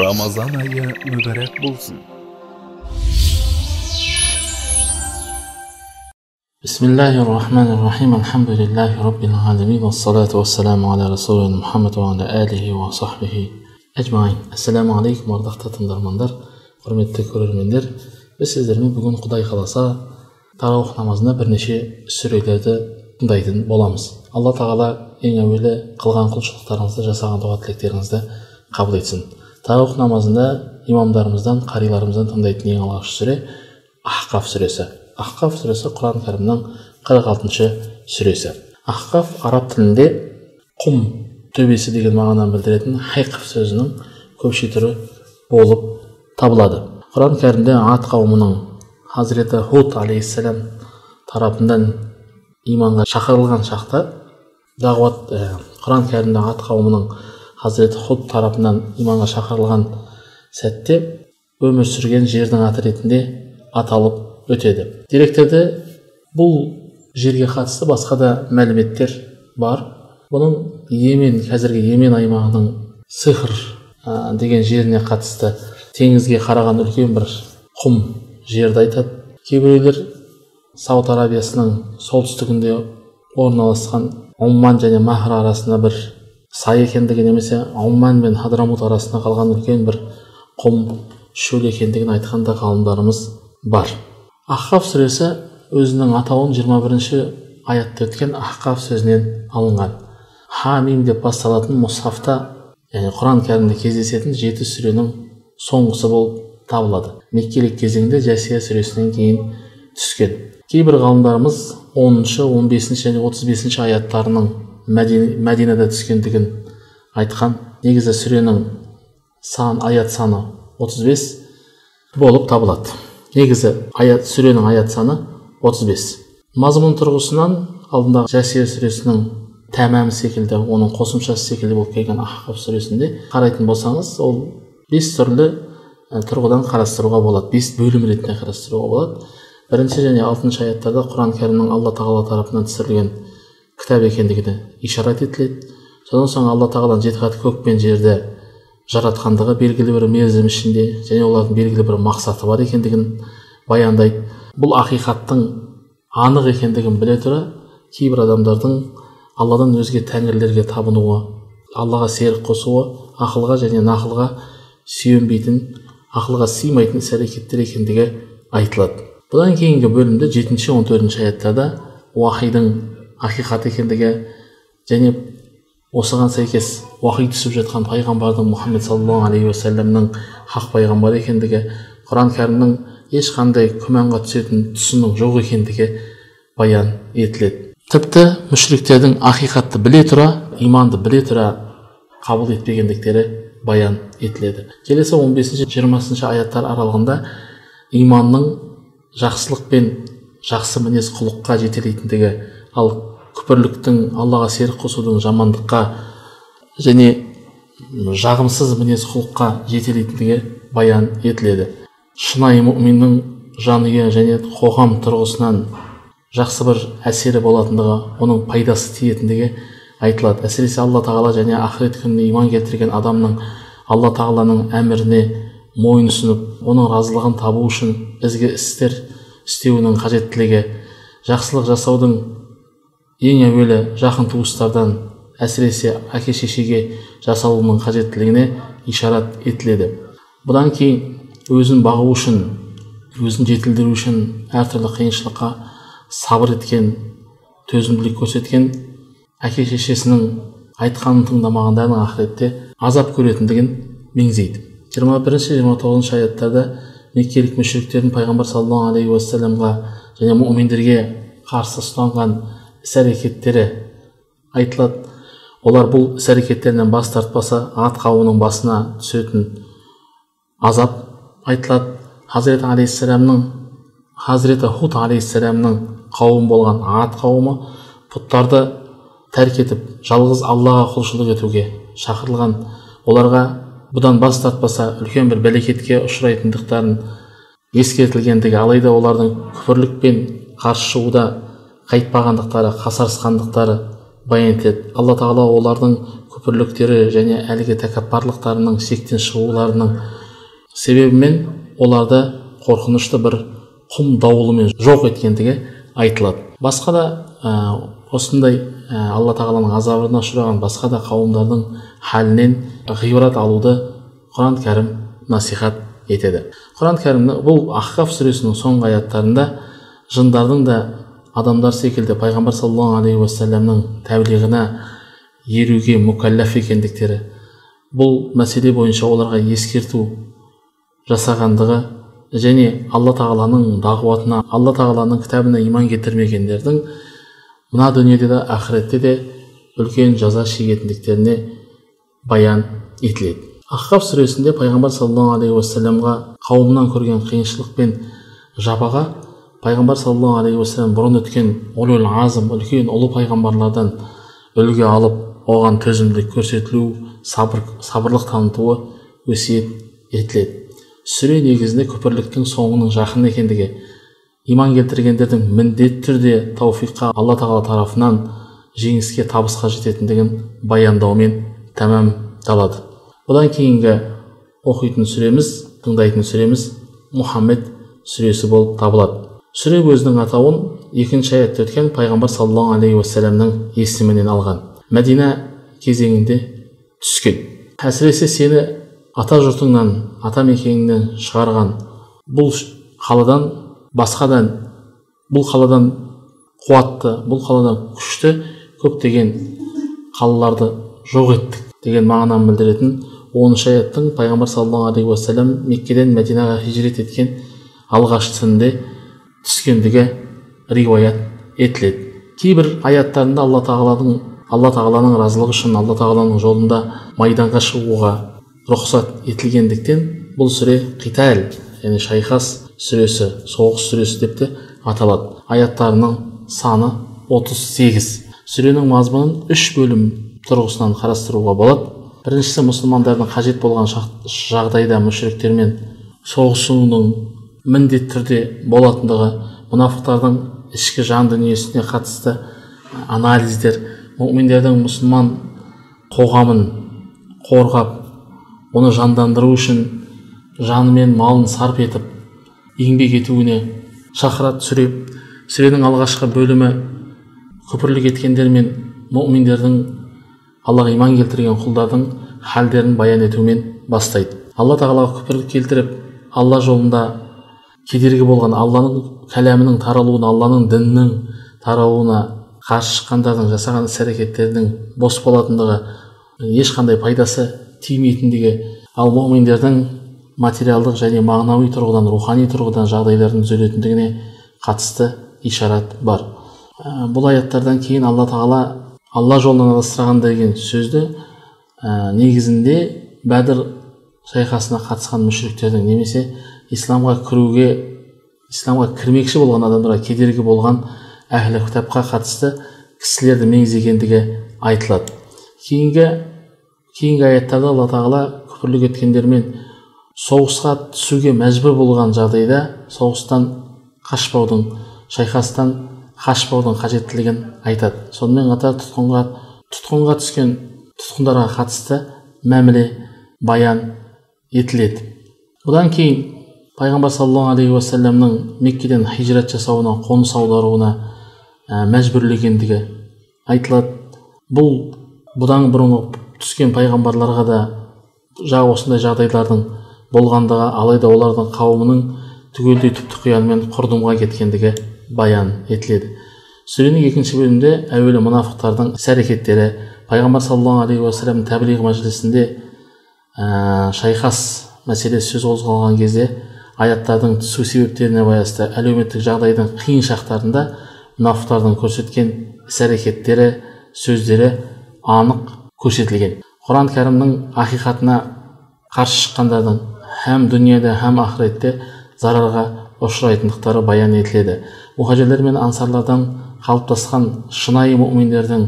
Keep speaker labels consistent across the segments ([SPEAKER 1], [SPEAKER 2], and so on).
[SPEAKER 1] рамазан айы мүбәрәк болсын
[SPEAKER 2] بسم الله الرحمن الرحيم الحمد لله رب العالمين والصلاة والسلام على رسولنا محمد وعلى آله وصحبه أجمعين السلام عليكم ардақты тыңдармандар құрметті көрермендер біз сіздермен бүгін құдай қаласа тарауых намазында бірнеше сүрелерді тыңдайтын боламыз алла тағала ең әуелі қылған құлшылықтарыңызды жасаған дұға тілектеріңізді қабыл етсін тарауых намазында имамдарымыздан қариларымыздан тыңдайтын ең алғашқы сүре ахқаф сүресі. Ахқаф сүресі құран кәрімнің қырық алтыншы сүресі. Ахқаф араб тілінде құм төбесі деген мағынаны білдіретін хайқф сөзінің көпше түрі болып табылады. Құран кәрімде ат қауымының хазіреті худ алейхисалам тарапынан иманға шақырылған шақта дағуат ә, құран кәрімде ат қауымының хазіреті худ тарапынан иманға шақырылған сәтте өмір сүрген жердің аты ретінде аталып өтеді. Деректерде бұл жерге қатысты басқа да мәліметтер бар. Бұның емен қазіргі емен аймағының сыхр ә, деген жеріне қатысты теңізге қараған үлкен бір құм жерді айтады. Кейбіреулер сауд арабиясының солтүстігінде орналасқан омман және махр арасында бір сай екендігі немесе омман мен хадрамут арасында қалған үлкен бір құм шөл екендігін айтқан да ғалымдарымыз бар. Ахқаф сүресі өзінің атауын 21 бірінші аятта өткен ахқаф сөзінен алынған. Хамим деп басталатын мұсхафта яғни құран кәрімде кездесетін жеті сүренің соңғысы болып табылады. Меккелік кезеңде жәсия сүресінен кейін түскен. Кейбір ғалымдарымыз 10-шы 15 және 35 аяттарының мәдинада түскендігін айтқан. Негізі сүренің сан аят саны 35 болып табылады. Негізі аят сүренің аят саны 35 мазмұн тұрғысынан алдындағы жәсия сүресінің тәмәмі секілді оның қосымшасы секілді болып келген ахқаф сүресінде қарайтын болсаңыз ол бес түрлі тұрғыдан қарастыруға болады. Бес бөлім ретінде қарастыруға болады. Бірінші және алтыншы аяттарда құран кәрімнің алла тағала тарапынан түсірілген кітап екендігіне ишарат етіледі. Содан соң алла тағаланың жеті қат көк пен жерді жаратқандығы белгілі бір мерзім ішінде және олардың белгілі бір мақсаты бар екендігін баяндайды. Бұл ақиқаттың анық екендігін біле тұра кейбір адамдардың алладан өзге тәңірлерге табынуы аллаға серік қосуы ақылға және нақылға сүйенбейтін ақылға сыймайтын іс әрекеттер екендігі айтылады. Бұдан кейінгі бөлімде жетінші он төртінші аяттарда уахидың ақиқат екендігі және осыған сәйкес уахи түсіп жатқан пайғамбардың мұхаммед саллаллаху алейхи уассаламның хақ пайғамбар екендігі құран кәрімнің ешқандай күмәнға түсетін тұсының жоқ екендігі баян етіледі. Тіпті мүшриктердің ақиқатты біле тұра иманды біле тұра қабыл етпегендіктері баян етіледі. Келесі 15 бесінші жиырмасыншы аяттар аралығында иманның жақсылық пен жақсы мінез құлыққа жетелейтіндігі ал күпірліктің аллаға серік қосудың жамандыққа және жағымсыз мінез құлыққа жетелейтіндігі баян етіледі. Шынайы мүминнің жанұя және қоғам тұрғысынан жақсы бір әсері болатындығы оның пайдасы тиетіндігі айтылады. Әсіресе алла тағала және ақырет күніне иман келтірген адамның алла тағаланың әміріне мойынсұнып оның разылығын табу үшін ізгі істер істеуінің қажеттілігі жақсылық жасаудың ең әуелі жақын туыстардан әсіресе әке шешеге жасалуының қажеттілігіне ишарат етіледі. Бұдан кейін өзін бағу үшін өзін жетілдіру үшін әртүрлі қиыншылыққа сабыр еткен төзімділік көрсеткен әке шешесінің айтқанын тыңдамағандардың ақыретте азап көретіндігін меңзейді. жиырма бірінші жиырма тоғызыншы аяттарда меккелік мүшіріктердің пайғамбар саллаллаху алейхи уассаламға және мүминдерге қарсы ұстанған іс әрекеттері айтылады. Олар бұл іс әрекеттерінен бас тартпаса ат қауымының басына түсетін азап айтылады. Хазірет алейхисаламның хазіреті худ алейхисаламның қауым болған ат қауымы пұттарды тәрк етіп жалғыз аллаға құлшылық етуге шақырылған. Оларға бұдан бас тартпаса үлкен бір бәлекетке ұшырайтындықтарын ескертілгендігі алайда олардың күпірлікпен қарсы шығуда қайтпағандықтары қасарысқандықтары баян етіледі алла тағала олардың күпірліктері және әлгі тәкаппарлықтарының шектен шығуларының себебімен оларды қорқынышты бір құм дауылымен жоқ еткендігі айтылады. Басқа да ә, осындай ә, алла тағаланың азабына ұшыраған басқа да қауымдардың халінен ғибрат алуды құран кәрім насихат етеді. Құран кәрім бұл ахқаф сүресінің соңғы аяттарында жындардың да адамдар секілді пайғамбар саллаллаху алейхи уассаламның тәблиғына еруге мүкәлләф екендіктері бұл мәселе бойынша оларға ескерту жасағандығы және алла тағаланың дағуатына алла тағаланың кітабына иман келтірмегендердің мына дүниеде де ақыретте де үлкен жаза шегетіндіктеріне баян етіледі. Ахқаб сүресінде пайғамбар саллаллаху алейхи уассаламға қауымынан көрген қиыншылық пен жапаға пайғамбар саллаллаху алейхи уассалам бұрын өткен ұлул азым үлкен ұлы пайғамбарлардан үлгі алып оған төзімділік көрсетілу сабыр сабырлық танытуы өсиет етіледі. Сүре негізінде күпірліктің соңының жақын екендігі иман келтіргендердің міндетті түрде тауфиққа алла тағала тарапынан жеңіске табысқа жететіндігін баяндаумен тәмамдалады. Бұдан кейінгі оқитын сүреміз тыңдайтын сүреміз мұхаммед сүресі болып табылады. Сүре өзінің атауын екінші аятта өткен пайғамбар саллаллаху алейхи уассаламның есімінен алған. Мәдина кезеңінде түскен. Әсіресе сені ата жұртыңнан ата мекеніңнен шығарған бұл қаладан басқадан бұл қаладан қуатты бұл қаладан күшті көптеген қалаларды жоқ еттік деген мағынаны білдіретін оныншы аяттың пайғамбар саллаллаху алейхи уассалам меккеден мәдинаға хижрет еткен алғашқы түнде түскендігі риуаят етіледі. Кейбір аяттарында алла тағаланың алла тағаланың разылығы үшін алла тағаланың жолында майданға шығуға рұқсат етілгендіктен бұл сүре қитал яғни шайқас сүресі соғыс сүресі деп те аталады. Аяттарының саны 38 сүренің мазмұнын үш бөлім тұрғысынан қарастыруға болады. Біріншісі мұсылмандардың қажет болған жағдайда мүшіріктермен соғысуының міндетті түрде болатындығы мұнафықтардың ішкі жан дүниесіне қатысты анализдер мүминдердің мұсылман қоғамын қорғап оны жандандыру үшін жаны мен малын сарп етіп еңбек етуіне шақырады сүре сүренің алғашқы бөлімі күпірлік еткендер мен мүминдердің аллаға иман келтірген құлдардың халдерін баян етумен бастайды. Алла тағалаға күпірлік келтіріп алла жолында кедергі болған алланың кәләмінің таралуына алланың дінінің таралуына қарсы шыққандардың жасаған іс әрекеттерінің бос болатындығы ешқандай пайдасы тимейтіндігі ал мұминдердің материалдық және мағынауи тұрғыдан рухани тұрғыдан жағдайлардың түзелетіндігіне қатысты ишарат бар. Ә, бұл аяттардан кейін алла тағала алла жолынан адастырған деген сөзді ә, негізінде бәдір шайқасына қатысқан мүшіріктердің немесе исламға кіруге исламға кірмекші болған адамдарға кедергі болған әхлі кітапқа қатысты кісілерді меңзегендігі айтылады. Кейінгі кейінгі аяттарда алла тағала күпірлік еткендермен соғысқа түсуге мәжбүр болған жағдайда соғыстан қашпаудың шайқастан қашпаудың қажеттілігін айтады. Сонымен қатар тұтқынға тұтқынға түскен тұтқындарға қатысты мәміле баян етіледі. Бұдан кейін пайғамбар саллаллаху алейхи уассаламның меккеден хижрат жасауына қоныс аударуына ә, мәжбүрлегендігі айтылады бұл бұдан бұрынғы түскен пайғамбарларға да жаңа осындай жағдайлардың болғандығы алайда олардың қауымының түгелдей түп тұқиянымен құрдымға кеткендігі баян етіледі сүренің екінші бөлімінде әуелі мұнафықтардың іс әрекеттері пайғамбар саллаллаху алейхи уассалам тәблиғ мәжілісінде ә, шайқас мәселесі сөз қозғалған кезде аяттардың түсу себептеріне байланысты әлеуметтік жағдайдың қиын шақтарында мұнафықтардың көрсеткен іс әрекеттері сөздері анық көрсетілген құран кәрімнің ақиқатына қарсы шыққандардың һәм дүниеде һәм ақыретте зарарға ұшырайтындықтары баян етіледі мұхажирлер мен ансарлардан қалыптасқан шынайы мүминдердің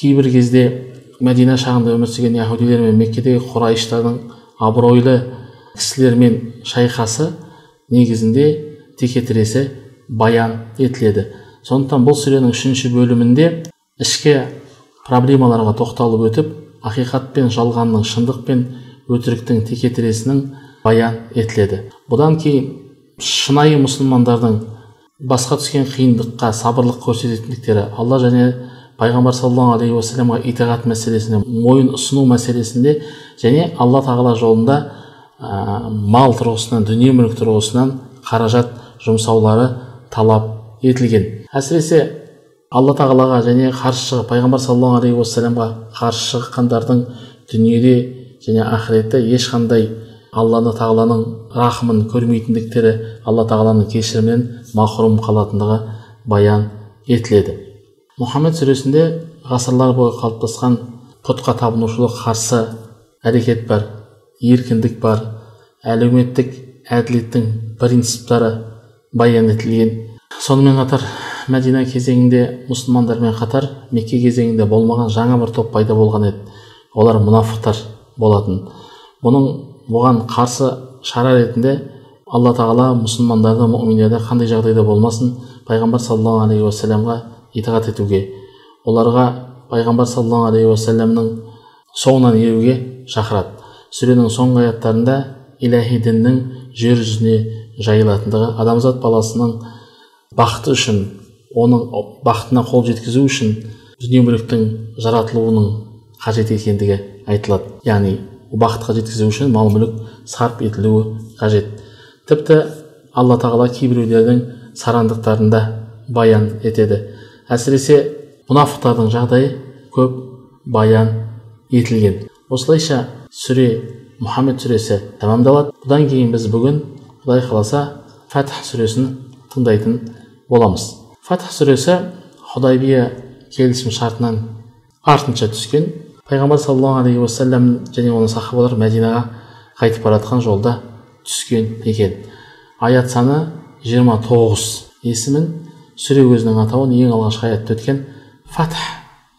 [SPEAKER 2] кейбір кезде мәдина шағында өмір сүрген яхудилер мен меккедегі құрайыштардың абыройлы кісілермен шайқасы негізінде текетіресі баян етіледі. Сондықтан бұл сүренің үшінші бөлімінде ішкі проблемаларға тоқталып өтіп ақиқат пен жалғанның шындық пен өтіріктің текетіресінің баян етіледі. Бұдан кейін шынайы мұсылмандардың басқа түскен қиындыққа сабырлық көрсететіндіктері алла және пайғамбар саллаллаху алейхи уассаламға итағат мәселесінде мойын ұсыну мәселесінде және алла тағала жолында ә, мал тұрғысынан дүние мүлік тұрғысынан қаражат жұмсаулары талап етілген. Әсіресе алла тағалаға және қарсы шығып пайғамбар саллаллаху алейхи уассаламға қарсы шыққандардың дүниеде және ақыретте ешқандай алланы тағаланың рахымын көрмейтіндіктері алла тағаланың кешірімінен махрұм қалатындығы баян етіледі. Мұхаммед сүресінде ғасырлар бойы қалыптасқан пұтқа табынушылық қарсы әрекет бар. Еркіндік бар. Әлеуметтік әділеттің принциптары баян етілген. Сонымен қатар мәдина кезеңінде мұсылмандармен қатар мекке кезеңінде болмаған жаңа бір топ пайда болған еді. Олар мұнафықтар болатын. Бұның бұған қарсы шара ретінде алла тағала мұсылмандарды мүминдерді қандай жағдайда болмасын пайғамбар саллаллаху алейхи уассаламға итағат етуге оларға пайғамбар саллаллаху алейхи уассаламның соңынан еруге шақырады. Сүренің соңғы аяттарында иләһи діннің жер жүзіне жайылатындығы адамзат баласының бақыты үшін оның бақытына қол жеткізу үшін дүние мүліктің жаратылуының қажет екендігі айтылады. Яғни бақытқа жеткізу үшін мал мүлік сарп етілуі қажет. Тіпті алла тағала кейбіреулердің сарандықтарында баян етеді. Әсіресе мұнафықтардың жағдайы көп баян етілген. Осылайша сүре мұхаммед сүресі тәмамдалады. Бұдан кейін біз бүгін құдай қаласа фәтх сүресін тыңдайтын боламыз. Фәтх сүресі худайбия келісім шартынан артынша түскен. Пайғамбар саллаллаху алейхи уассалам және оның сахабалары мәдинаға қайтып бара жатқан жолда түскен екен. Аят саны 29 есімін сүре өзінің атауын ең алғашқы аятта өткен фатх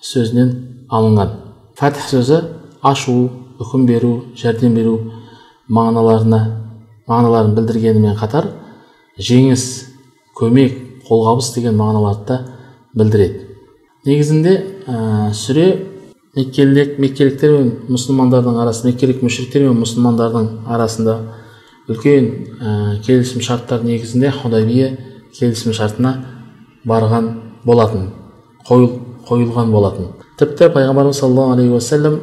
[SPEAKER 2] сөзінен алынған. Фатх сөзі ашу үкім беру жәрдем беру мағыналарына мағыналарын білдіргенімен қатар жеңіс көмек қолғабыс деген мағыналарды да білдіреді. Негізінде ә, сүре меккелік меккеліктер мен мұсылмандардың арасында меккелік мүшриктер мен мұсылмандардың арасында үлкен ә, келісім шарттар негізінде худайбия келісім шартына барған болатын қойыл, қойылған болатын. Тіпті пайғамбарымыз саллаллаху алейхи уассалам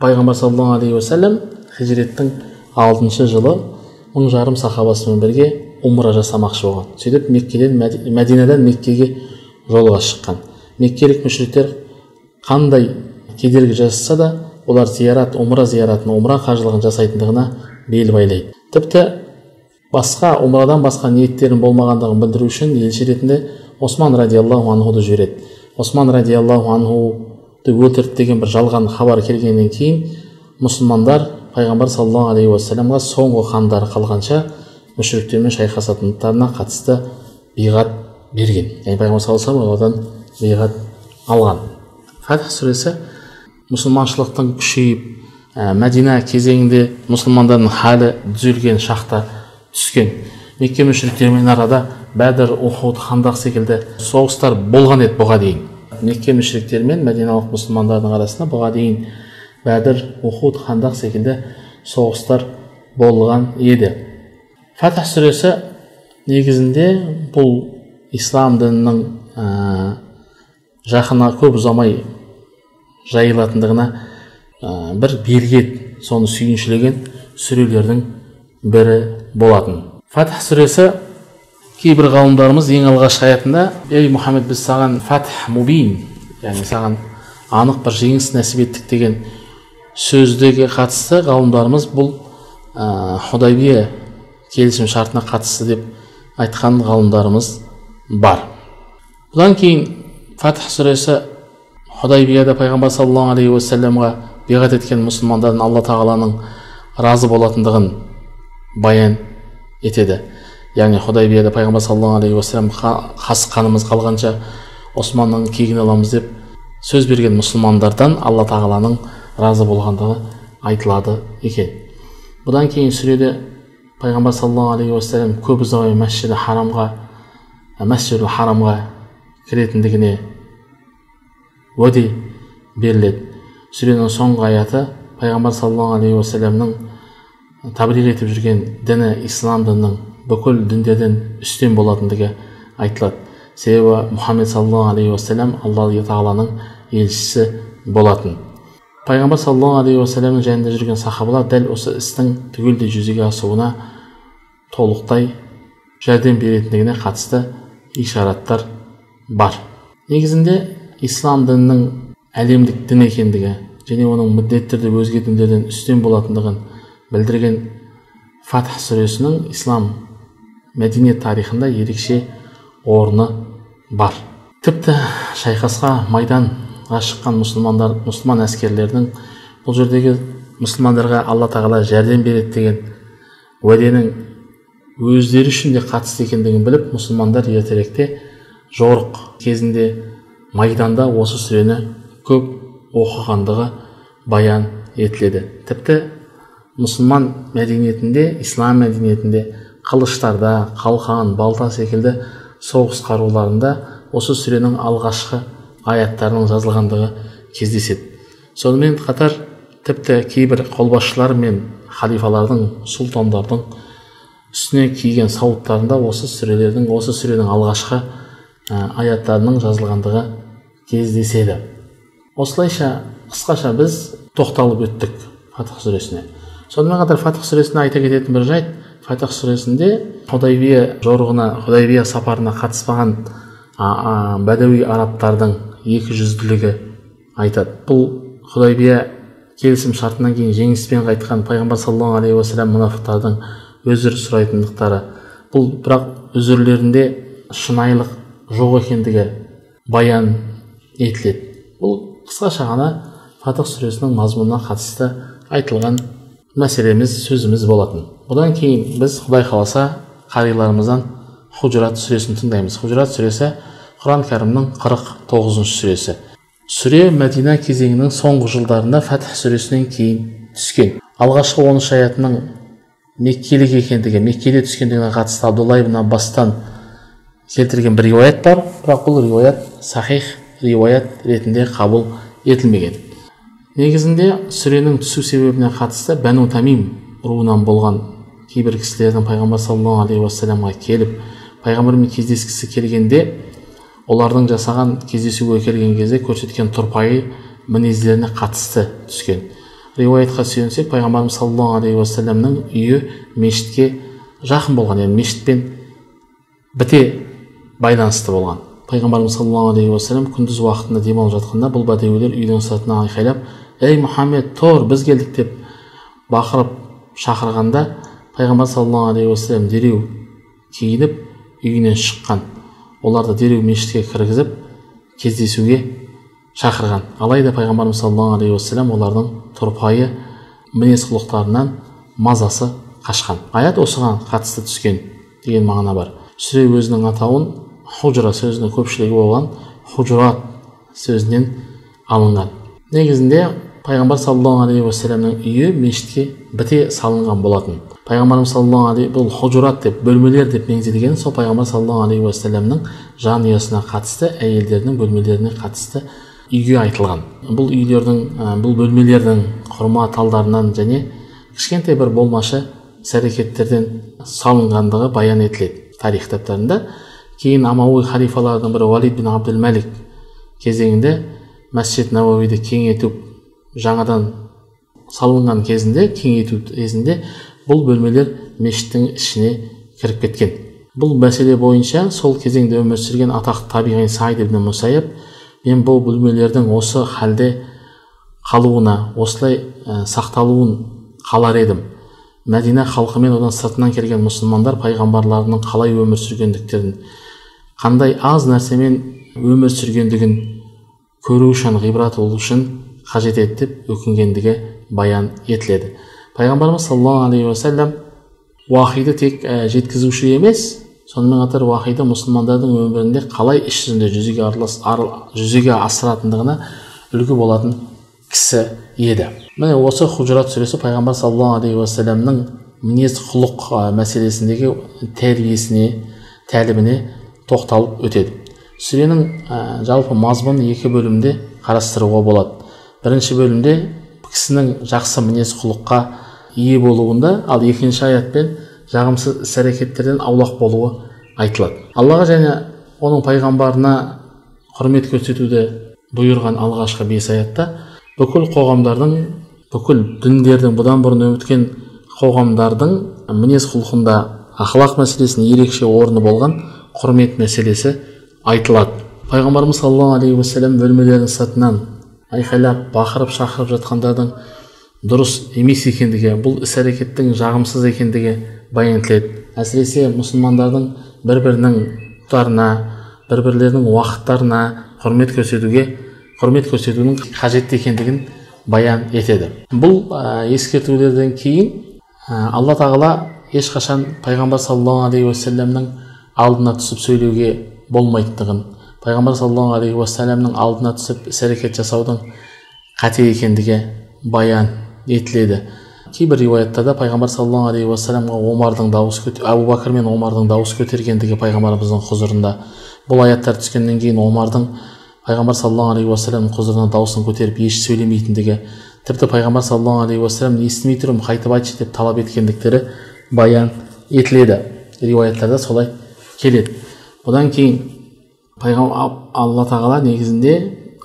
[SPEAKER 2] пайғамбар саллаллаху алейхи уассалам хижреттің алтыншы жылы мың жарым сахабасымен бірге умра жасамақшы болған. Сөйтіп меккеден мәдинадан меккеге жолға шыққан. Меккелік мүшриктер қандай кедергі жасаса да олар зиярат умра зияратын умра қажылығын жасайтындығына бел байлайды. Тіпті басқа умрадан басқа ниеттерін болмағандығын білдіру үшін елші ретінде осман радиаллаху анхуды жібереді. Осман радиаллаху анхуды өлтірді деген бір жалған хабар келгеннен кейін мұсылмандар пайғамбар саллаллаху алейхи уассаламға соңғы қандары қалғанша мүшіріктермен шайқасатындарына қатысты биғат берген. яғни пайғамбар саллаллаху алейхи одан биғат алған. Фатх сүресі мұсылманшылықтың күшейіп ә, мәдина кезеңінде мұсылмандардың халі түзелген шақта түскен. Мекке мүшриктермен арада бәдір ухуд хандақ секілді соғыстар болған еді бұға дейін. Мекке мүшриктер мен мәдиналық мұсылмандардың арасында бұға дейін бәдір ухуд хандақ секілді соғыстар болған еді фатх сүресі негізінде бұл ислам дінінің ә, жақына көп ұзамай жайылатындығына ә, бір бергет соны сүйіншілеген сүрелердің бірі болатын фатх сүресі кейбір ғалымдарымыз ең алғашқы аятында ей мұхаммед біз саған фатх мубин яғни саған анық бір жеңіс нәсіп еттік деген сөздегі қатысты ғалымдарымыз бұл ә, худайбия келісім шартына қатысты деп айтқан ғалымдарымыз бар. Бұдан кейін фатх сүресі худайбияда пайғамбар саллаллаху алейхи уассаламға биғат еткен мұсылмандардың алла тағаланың разы болатындығын баян етеді. Яғни худайбияда пайғамбар саллаллаху алейхи уассалам қас қанымыз қалғанша османның кегін аламыз деп сөз берген мұсылмандардан алла тағаланың разы болғандығы айтылады екен. Бұдан кейін сүреде пайғамбар саллаллаху алейхи уассалам көп ұзамай мәсжиді харамға мәсжидул харамға кіретіндігіне уәде беріледі. Сүренің соңғы аяты пайғамбар саллаллаху алейхи уассаламның таблиғ етіп жүрген діні ислам дінінің бүкіл діндерден үстем болатындығы айтылады. Себебі мұхаммед саллаллаху алейхи уассалам алла тағаланың елшісі болатын. Пайғамбар саллаллаху алейхи уассаламның жанында жүрген сахабалар дәл осы істің түгелдей жүзеге асуына толықтай жәрдем беретіндігіне қатысты ишараттар бар. Негізінде ислам дінінің әлемдік дін екендігі және оның міндетті түрде өзге діндерден үстем болатындығын білдірген фатх сүресінің ислам мәдениет тарихында ерекше орны бар. Тіпті шайқасқа майданға шыққан мұсылмандар мұсылман әскерлерінің бұл жердегі мұсылмандарға алла тағала жәрдем береді деген уәденің өздері үшін де қатысты екендігін біліп мұсылмандар ертеректе жорық кезінде майданда осы сүрені көп оқығандығы баян етіледі. Тіпті мұсылман мәдениетінде ислам мәдениетінде қылыштарда қалқан балта секілді соғыс қаруларында осы сүренің алғашқы аяттарының жазылғандығы кездеседі. Сонымен қатар тіпті кейбір қолбасшылар мен халифалардың сұлтандардың үстіне киген сауыттарында осы сүрелердің осы сүренің алғашқы ә, аяттарының жазылғандығы кездеседі. Осылайша қысқаша біз тоқталып өттік фатх сүресіне. Сонымен қатар фатх сүресінде айта кететін бір жайт фатх сүресінде худайбия жорығына худайбия сапарына қатыспаған бәдәуи арабтардың екі жүзділігі айтады. Бұл худайбия келісім шартынан кейін жеңіспен қайтқан пайғамбар саллаллаху алейхи уассалам мұнафықтардың өзір сұрайтындықтары. Бұл бірақ үзірлерінде шынайылық жоқ екендігі баян етіледі. Бұл қысқаша ғана фатх сүресінің мазмұнына қатысты айтылған мәселеміз сөзіміз болатын. Бұдан кейін біз құдай қаласа қариларымыздан хужрат сүресін тыңдаймыз. Хужрат сүресі құран кәрімнің қырық тоғызыншы сүресі. Сүре мәдина кезеңінің соңғы жылдарында фәтх сүресінен кейін түскен. Алғашқы он үш аятының меккелік екендігі меккеде түскендігіне қатысты абдулла ибн аббастан келтірген бір риуаят бар. Бірақ бұл риуаят сахих риуаят ретінде қабыл етілмеген. Негізінде сүренің түсу себебіне қатысты бәну тамим руынан болған кейбір кісілердің пайғамбар саллаллаху алейхи уассаламға келіп пайғамбармен кездескісі келгенде олардың жасаған кездесуге келген кезде көрсеткен тұрпайы мінездеріне қатысты түскен. Риуаятқа сүйенсек пайғамбарымыз саллаллаху алейхи уассаламның үйі мешітке жақын болған яғни мешітпен біте байланысты болған. Пайғамбарымыз саллаллаху алейхи уассалам күндіз уақытында демалып жатқанда бұл бәдеулер үйдің сыртынан айқайлап ей мұхаммед тұр біз келдік деп бақырып шақырғанда пайғамбар саллаллаху алейхи уассалам дереу киініп үйінен шыққан оларды дереу мешітке кіргізіп кездесуге шақырған алайда пайғамбарымыз саллаллаху алейхи уассалам олардың тұрпайы мінез құлықтарынан мазасы қашқан аят осыған қатысты түскен деген мағына бар сүре өзінің атауын хужра сөзінің көпшілігі болған хужрат сөзінен алынған негізінде пайғамбар саллаллаху алейхи уассаламның үйі мешітке біте салынған болатын. Пайғамбарымыз саллаллаху алейхи бұл хужурат деп бөлмелер деп меңзелген сол пайғамбар саллаллаху алейхи уассаламның жанұясына қатысты әйелдерінің бөлмелеріне қатысты үйге айтылған. Бұл үйлердің бұл бөлмелердің құрма талдарынан және кішкентай бір болмашы іс әрекеттерден салынғандығы баян етіледі тарих кітаптарында. Кейін амауи халифалардың бірі валид бин абдул мәлик кезеңінде мәсжид науауиді кеңейту жаңадан салынған кезінде кеңейту кезінде бұл бөлмелер мешіттің ішіне кіріп кеткен. Бұл мәселе бойынша сол кезеңде өмір сүрген атақты табиғи саид ибн мусайып мен бұл бөлмелердің осы халде қалуына осылай ә, сақталуын қалар едім. Мәдина халқы мен одан сыртынан келген мұсылмандар пайғамбарларының қалай өмір сүргендіктерін қандай аз нәрсемен өмір сүргендігін көру үшін ғибрат болу үшін қажет еді деп өкінгендігі баян етіледі. Пайғамбарымыз саллаллаху алейхи уассалам уахиді тек ә, жеткізуші емес сонымен қатар уахиды мұсылмандардың өмірінде қалай іс жүзінде жүзеге, жүзеге асыратындығына үлгі болатын кісі еді. Міне осы хужрат сүресі пайғамбар саллаллаху алейхи уассаламның мінез құлық мәселесіндегі тәрбиесіне тәліміне тоқталып өтеді. Сүренің жалпы мазмұнын екі бөлімде қарастыруға болады. Бірінші бөлімде кісінің жақсы мінез құлыққа ие болуында ал екінші аятпен жағымсыз іс әрекеттерден аулақ болуы айтылады. Аллаға және оның пайғамбарына құрмет көрсетуді бұйырған алғашқы бес аятта бүкіл қоғамдардың бүкіл діндердің бұдан бұрын өткен қоғамдардың мінез құлқында ақылақ мәселесінің ерекше орны болған құрмет мәселесі айтылады. Пайғамбарымыз саллаллаху алейхи уассалам бөлмелерінің сыртынан айқайлап бақырып шақырып жатқандардың дұрыс емес екендігі бұл іс әрекеттің жағымсыз екендігі баян етіледі әсіресе мұсылмандардың бір бірінің құқтарына бір бірлерінің уақыттарына құрмет көрсетуге құрмет көрсетудің қажетті екендігін баян етеді. Бұл ә, ескертулерден кейін ә, алла тағала ешқашан пайғамбар саллаллаху алейхи уассаламның алдына түсіп сөйлеуге болмайтындығын пайғамбар саллаллаху алейхи уассаламның алдына түсіп іс әрекет жасаудың қате екендігі баян етіледі. Кейбір риуаяттарда пайғамбар саллаллаху алейхи уассаламға омардың дауыс әбу бәкір мен омардың дауыс көтергендігі пайғамбарымыздың құзырында. Бұл аяттар түскеннен кейін омардың пайғамбар саллаллаху алейхи уассаламның құзырына дауысын көтеріп еш сөйлемейтіндігі тіпті пайғамбар саллаллаху алейхи уассалам естімей тұрмын қайтып айтшы деп талап еткендіктері баян етіледі. Риуаяттарда солай келеді. Бұдан кейін алла тағала негізінде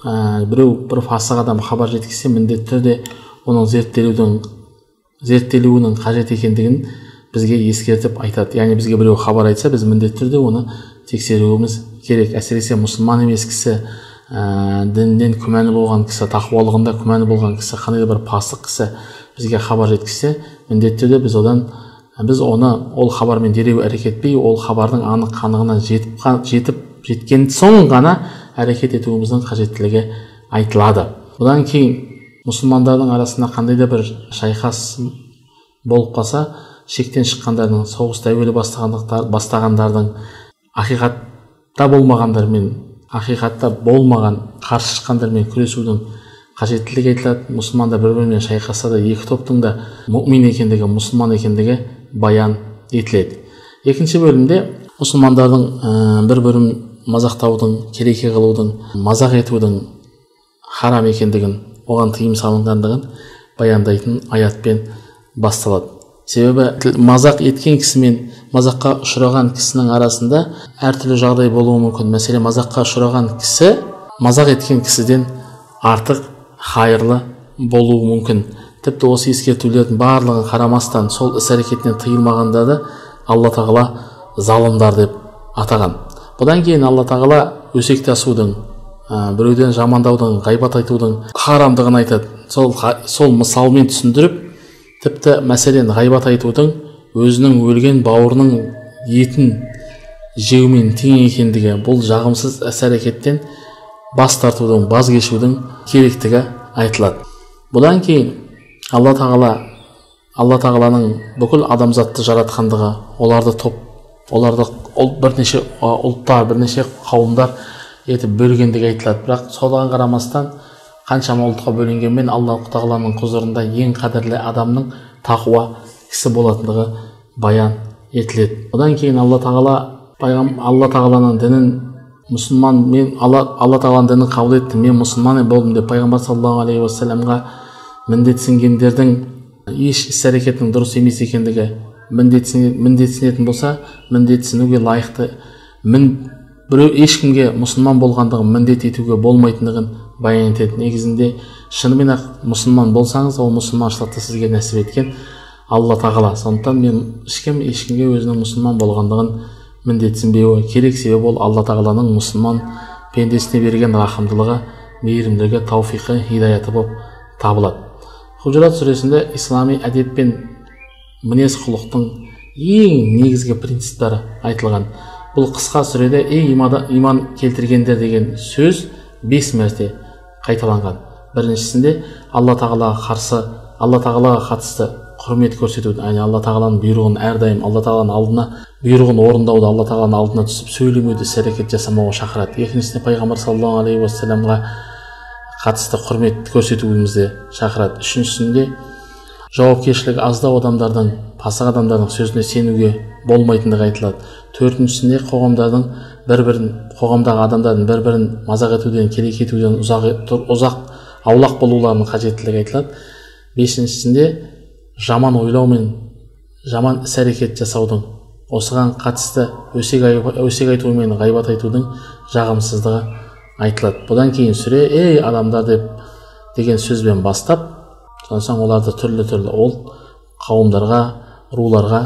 [SPEAKER 2] ә, біреу бір фасық адам хабар жеткізсе міндетті түрде оның зерттелудің зерттелуінің қажет екендігін бізге ескертіп айтады. Яғни бізге біреу хабар айтса біз міндетті түрде оны тексеруіміз керек. Әсіресе мұсылман емес кісі ә, дінінен күмәні болған кісі тақуалығында күмәні болған кісі қандай да бір пасық кісі бізге хабар жеткізсе міндетті түрде біз одан біз оны ол хабармен дереу әрекет етпей ол хабардың анық қанығына жетіп, жетіп жеткен соң ғана әрекет етуіміздің қажеттілігі айтылады. Бұдан кейін мұсылмандардың арасында қандай да бір шайқас болып қалса шектен шыққандардың соғысты әуелі бастағандардың ақиқатта болмағандармен ақиқатта болмаған қарсы шыққандармен күресудің қажеттілігі айтылады. Мұсылмандар бір бірімен шайқасса да екі топтың да мұмин екендігі мұсылман екендігі баян етіледі. Екінші бөлімде мұсылмандардың ә, бір бірін мазақтаудың келеке қылудың мазақ етудің харам екендігін оған тыйым салынғандығын баяндайтын аятпен басталады. Себебі мазақ еткен кісі мен мазаққа ұшыраған кісінің арасында әртүрлі жағдай болуы мүмкін. Мәселен мазаққа ұшыраған кісі мазақ еткен кісіден артық хайырлы болуы мүмкін. Тіпті осы ескертулердің барлығын қарамастан сол іс әрекетінен тыйылмағандарды алла тағала залымдар деп атаған. Бұдан кейін алла тағала өсекті асудың ә, біреуден жамандаудың ғайбат айтудың харамдығын айтады. Сол, сол мысалмен түсіндіріп тіпті мәселен ғайбат айтудың өзінің өлген бауырының етін жеумен тең екендігі бұл жағымсыз іс әрекеттен бас тартудың баз кешудің керектігі айтылады. Бұдан кейін алла тағала алла тағаланың бүкіл адамзатты жаратқандығы оларды топ оларды бірнеше ұлттар бірнеше қауымдар етіп бөлгендігі айтылады. Бірақ соған қарамастан қаншама ұлтқа бөлінгенмен алла тағаланың құзырында ең қадірлі адамның тақуа кісі болатындығы баян етіледі. Одан кейін алла тағала пайғам алла тағаланың дінін мұсылман мен алла, алла тағаланың дінін қабыл еттім мен мұсылман болдым деп пайғамбар саллаллаху алейхи уассаламға міндетсінгендердің еш іс әрекетінің дұрыс емес екендігі міндетсінетін болса міндетсінуге лайықты мін біреу ешкімге мұсылман болғандығын міндет етуге болмайтындығын баян етеді. Негізінде шынымен ақ мұсылман болсаңыз ол мұсылманшылықты сізге нәсіп еткен алла тағала. Сондықтан мен ешкім ешкімге өзінің мұсылман болғандығын міндетсінбеуі керек. Себебі ол алла тағаланың мұсылман пендесіне берген рахымдылығы мейірімділігі тауфиқы хидаяты болып табылады. Хужрат сүресінде ислами әдеп пен мінез құлықтың ең негізгі принциптері айтылған. Бұл қысқа сүреде ей иман келтіргендер деген сөз бес мәрте қайталанған. Біріншісінде алла тағалаға қарсы алла тағалаға қатысты құрмет көрсету яғни алла тағаланың бұйрығын әрдайым алла тағаланың алдына бұйрығын орындауды алла тағаланың алдына түсіп сөйлемеуді іс әрекет жасамауға шақырады. Екіншісінде пайғамбар саллаллаху алейхи уассаламға қатысты құрмет көрсетуімізді шақырады. Үшіншісінде жауапкершілігі аздау адамдардың пасық адамдардың сөзіне сенуге болмайтындығы айтылады. Төртіншісінде қоғамдардың бір бірін қоғамдағы адамдардың бір бірін мазақ етуден келеке етуден ұзақ, ұзақ аулақ болуларының қажеттілігі айтылады. Бесіншісінде жаман ойлау мен жаман іс әрекет жасаудың осыған қатысты өсек, өсек айту мен ғайбат айтудың жағымсыздығы айтылады бұдан кейін сүре ей адамдар деп деген сөзбен бастап содан соң оларды түрлі түрлі ұлт қауымдарға руларға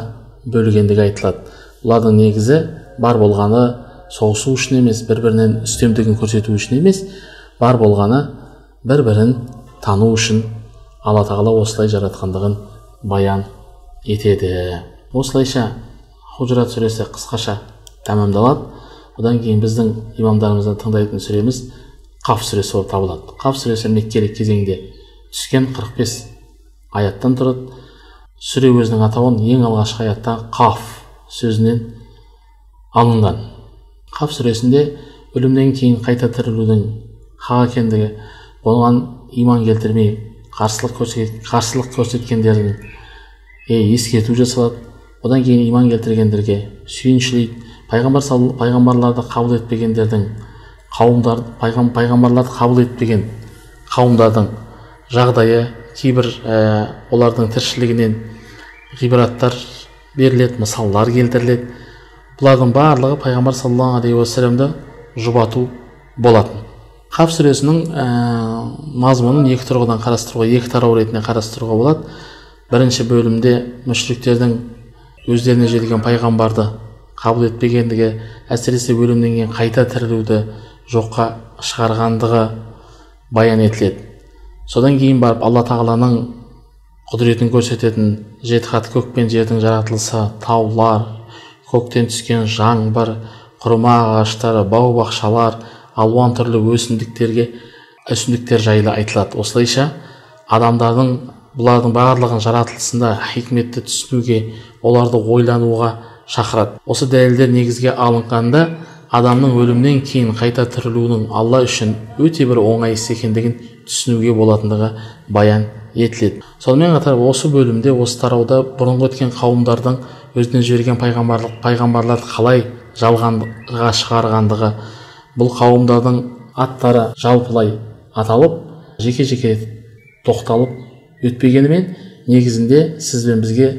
[SPEAKER 2] бөлгендігі айтылады бұлардың негізі бар болғаны соғысу үшін емес бір бірінен үстемдігін көрсету үшін емес бар болғаны бір бірін тану үшін алла тағала осылай жаратқандығын баян етеді осылайша хужрат сүресі қысқаша тәмамдалады одан кейін біздің имамдарымыздан тыңдайтын сүреміз қаф сүресі болып табылады. Қаф сүресі меккелік кезеңде түскен 45 аяттан тұрады. Сүре өзінің атауын ең алғашқы аятта қаф сөзінен алынған. Қаф сүресінде өлімнен кейін қайта тірілудің хақ екендігі оған иман келтірмей қарсылық, көрсет, қарсылық көрсеткендердің ескерту жасалады. Одан кейін иман келтіргендерге сүйіншілейді. Пайғамбар пайғамбарларды қабыл етпегендердің қауымдар пайғам, пайғамбарларды қабыл етпеген қауымдардың жағдайы кейбір ә, олардың тіршілігінен ғибраттар беріледі мысалдар келтіріледі. Бұлардың барлығы пайғамбар саллаллаху алейхи уассаламды жұбату болатын. Қап сүресінің ә, мазмұнын екі тұрғыдан қарастыруға екі тарау ретінде қарастыруға болады. Бірінші бөлімде мүшриктердің өздеріне жеткен пайғамбарды қабыл етпегендігі әсіресе өлімнен кейін қайта тірілуді жоққа шығарғандығы баян етіледі. Содан кейін барып алла тағаланың құдіретін көрсететін жеті қат көк пен жердің жаратылысы таулар көктен түскен жаңбыр құрма ағаштары бау бақшалар алуан түрлі өсімдіктерге өсімдіктер жайлы айтылады. Осылайша адамдардың бұлардың барлығын жаратылысында хикметті түсінуге оларды ойлануға шақырады. Осы дәлелдер негізге алынғанда адамның өлімнен кейін қайта тірілуінің алла үшін өте бір оңай іс екендігін түсінуге болатындығы баян етіледі. Сонымен қатар осы бөлімде осы тарауда бұрынғы өткен қауымдардың өзінен жіберген пайғамбарлық пайғамбарларды қалай жалғанға шығарғандығы бұл қауымдардың аттары жалпылай аталып жеке жеке тоқталып өтпегенімен негізінде сіз бен бізге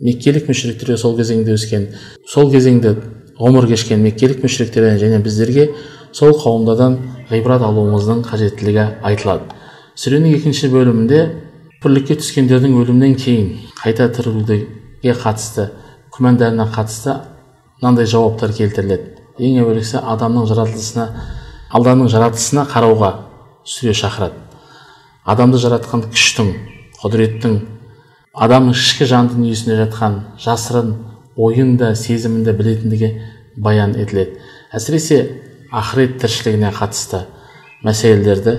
[SPEAKER 2] меккелік мүшіріктер сол кезеңде өскен сол кезеңде ғұмыр кешкен меккелік мүшіріктерден және біздерге сол қауымдардан ғибрат алуымыздың қажеттілігі айтылады. Сүренің екінші бөлімінде күпірлікке түскендердің өлімнен кейін қайта тірілуге қатысты күмәндарына қатысты мынандай жауаптар келтіріледі. Ең әуелгісі адамның жаратылысына алланың жаратылысына қарауға сүре шақырады. Адамды жаратқан күштің құдіреттің адамның ішкі жан дүниесінде жатқан жасырын ойын да сезімін де білетіндігі баян етіледі. Әсіресе ақырет тіршілігіне қатысты мәселелерді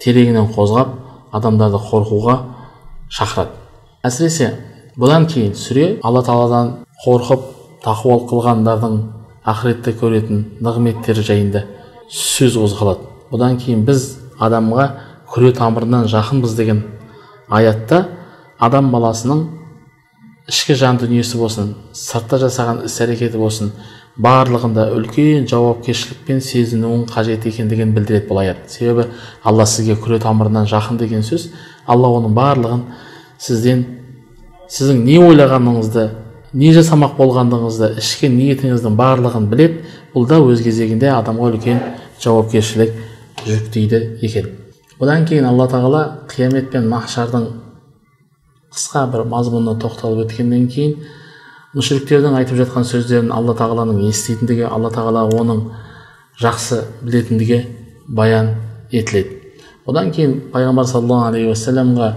[SPEAKER 2] тереңінен қозғап адамдарды қорқуға шақырады. Әсіресе бұдан кейін сүре алла тағаладан қорқып тақуалық қылғандардың ақыретте көретін нығметтері жайында сөз қозғалады. Бұдан кейін біз адамға күре тамырынан жақынбыз деген аятта адам баласының ішкі жан дүниесі болсын сыртта жасаған іс әрекеті болсын барлығында үлкен жауапкершілікпен сезінуің қажет екендігін білдіреді бұл аят себебі алла сізге күре тамырынан жақын деген сөз. Алла оның барлығын сізден сіздің не ойлағаныңызды не жасамақ болғандығыңызды ішкі ниетіңіздің барлығын біледі бұл да өз кезегінде адамға үлкен жауапкершілік жүктейді екен. Одан кейін алла тағала қиямет пен махшардың қысқа бір мазмұнына тоқталып өткеннен кейін мүшіріктердің айтып жатқан сөздерін алла тағаланың еститіндігі алла тағала оның жақсы білетіндігі баян етіледі. Одан кейін пайғамбар саллаллаху алейхи уассаламға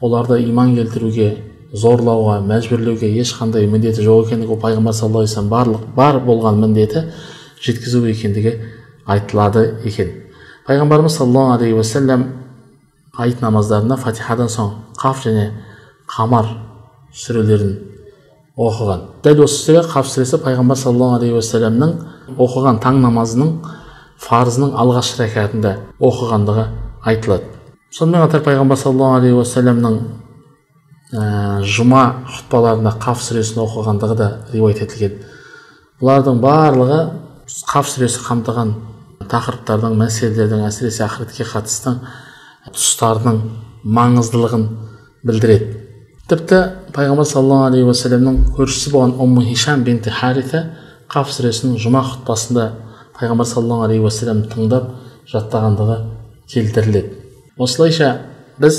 [SPEAKER 2] оларды иман келтіруге зорлауға мәжбүрлеуге ешқандай міндеті жоқ екендігі пайғамбар саллаллаху алейхи барлық бар болған міндеті жеткізу екендігі айтылады екен. Пайғамбарымыз саллаллаху алейхи уассалам айт намаздарында фатихадан соң қаф және қамар сүрелерін оқыған дәл осы сүре қаф сүресі пайғамбар саллаллаху алейхи уассаламның оқыған таң намазының фарызының алғашқы рәкатында оқығандығы айтылады сонымен қатар пайғамбар саллаллаху алейхи уассаламның ә, жұма хұтпаларында қаф сүресін оқығандығы да риуаят етілген бұлардың барлығы қаф сүресі қамтыған тақырыптардың мәселелердің әсіресе ақыретке қатысты тұстарының маңыздылығын білдіреді тіпті пайғамбар саллаллаху алейхи уассаламның көршісі болған умму хишам бинти хариса қаф сүресінің жұма хұтпасында пайғамбар саллаллаху алейхи уассалам тыңдап жаттағандығы келтіріледі осылайша біз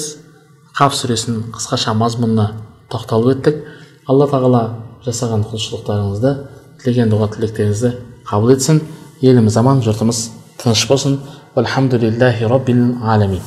[SPEAKER 2] қаф сүресінің қысқаша мазмұнына тоқталып өттік алла тағала жасаған құлшылықтарыңызды тілеген дұға тілектеріңізді қабыл етсін еліміз аман жұртымыз тыныш болсын роббил аламин